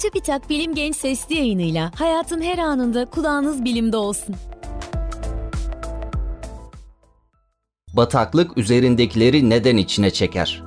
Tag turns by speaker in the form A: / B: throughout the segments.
A: TÜBİTAK Bilim Genç Sesli yayınıyla hayatın her anında kulağınız bilimde olsun.
B: Bataklık üzerindekileri neden içine çeker?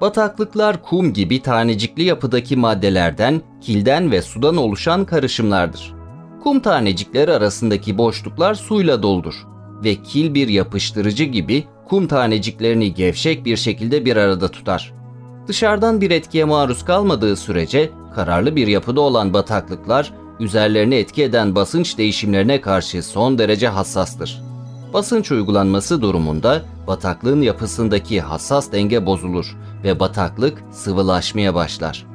B: Bataklıklar kum gibi tanecikli yapıdaki maddelerden, kilden ve sudan oluşan karışımlardır. Kum tanecikleri arasındaki boşluklar suyla doldur ve kil bir yapıştırıcı gibi kum taneciklerini gevşek bir şekilde bir arada tutar. Dışarıdan bir etkiye maruz kalmadığı sürece kararlı bir yapıda olan bataklıklar üzerlerine etki eden basınç değişimlerine karşı son derece hassastır. Basınç uygulanması durumunda bataklığın yapısındaki hassas denge bozulur ve bataklık sıvılaşmaya başlar.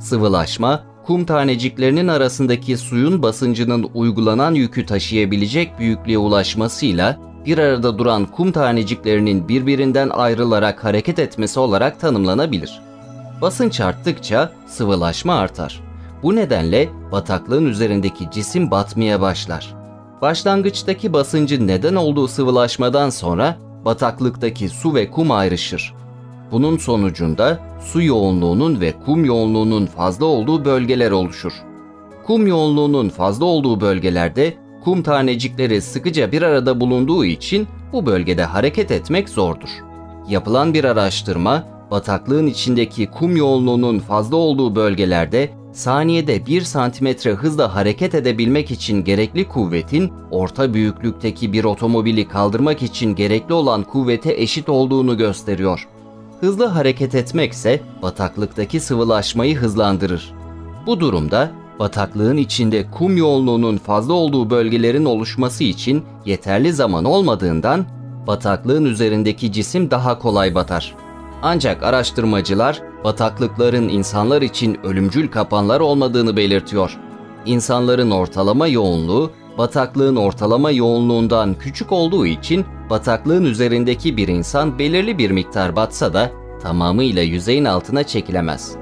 B: Sıvılaşma, kum taneciklerinin arasındaki suyun basıncının uygulanan yükü taşıyabilecek büyüklüğe ulaşmasıyla bir arada duran kum taneciklerinin birbirinden ayrılarak hareket etmesi olarak tanımlanabilir. Basınç arttıkça sıvılaşma artar. Bu nedenle bataklığın üzerindeki cisim batmaya başlar. Başlangıçtaki basıncın neden olduğu sıvılaşmadan sonra bataklıktaki su ve kum ayrışır. Bunun sonucunda su yoğunluğunun ve kum yoğunluğunun fazla olduğu bölgeler oluşur. Kum yoğunluğunun fazla olduğu bölgelerde kum tanecikleri sıkıca bir arada bulunduğu için bu bölgede hareket etmek zordur. Yapılan bir araştırma, bataklığın içindeki kum yoğunluğunun fazla olduğu bölgelerde saniyede 1 santimetre hızla hareket edebilmek için gerekli kuvvetin orta büyüklükteki bir otomobili kaldırmak için gerekli olan kuvvete eşit olduğunu gösteriyor. Hızlı hareket etmekse bataklıktaki sıvılaşmayı hızlandırır. Bu durumda bataklığın içinde kum yoğunluğunun fazla olduğu bölgelerin oluşması için yeterli zaman olmadığından bataklığın üzerindeki cisim daha kolay batar. Ancak araştırmacılar bataklıkların insanlar için ölümcül kapanlar olmadığını belirtiyor. İnsanların ortalama yoğunluğu bataklığın ortalama yoğunluğundan küçük olduğu için bataklığın üzerindeki bir insan belirli bir miktar batsa da tamamıyla yüzeyin altına çekilemez.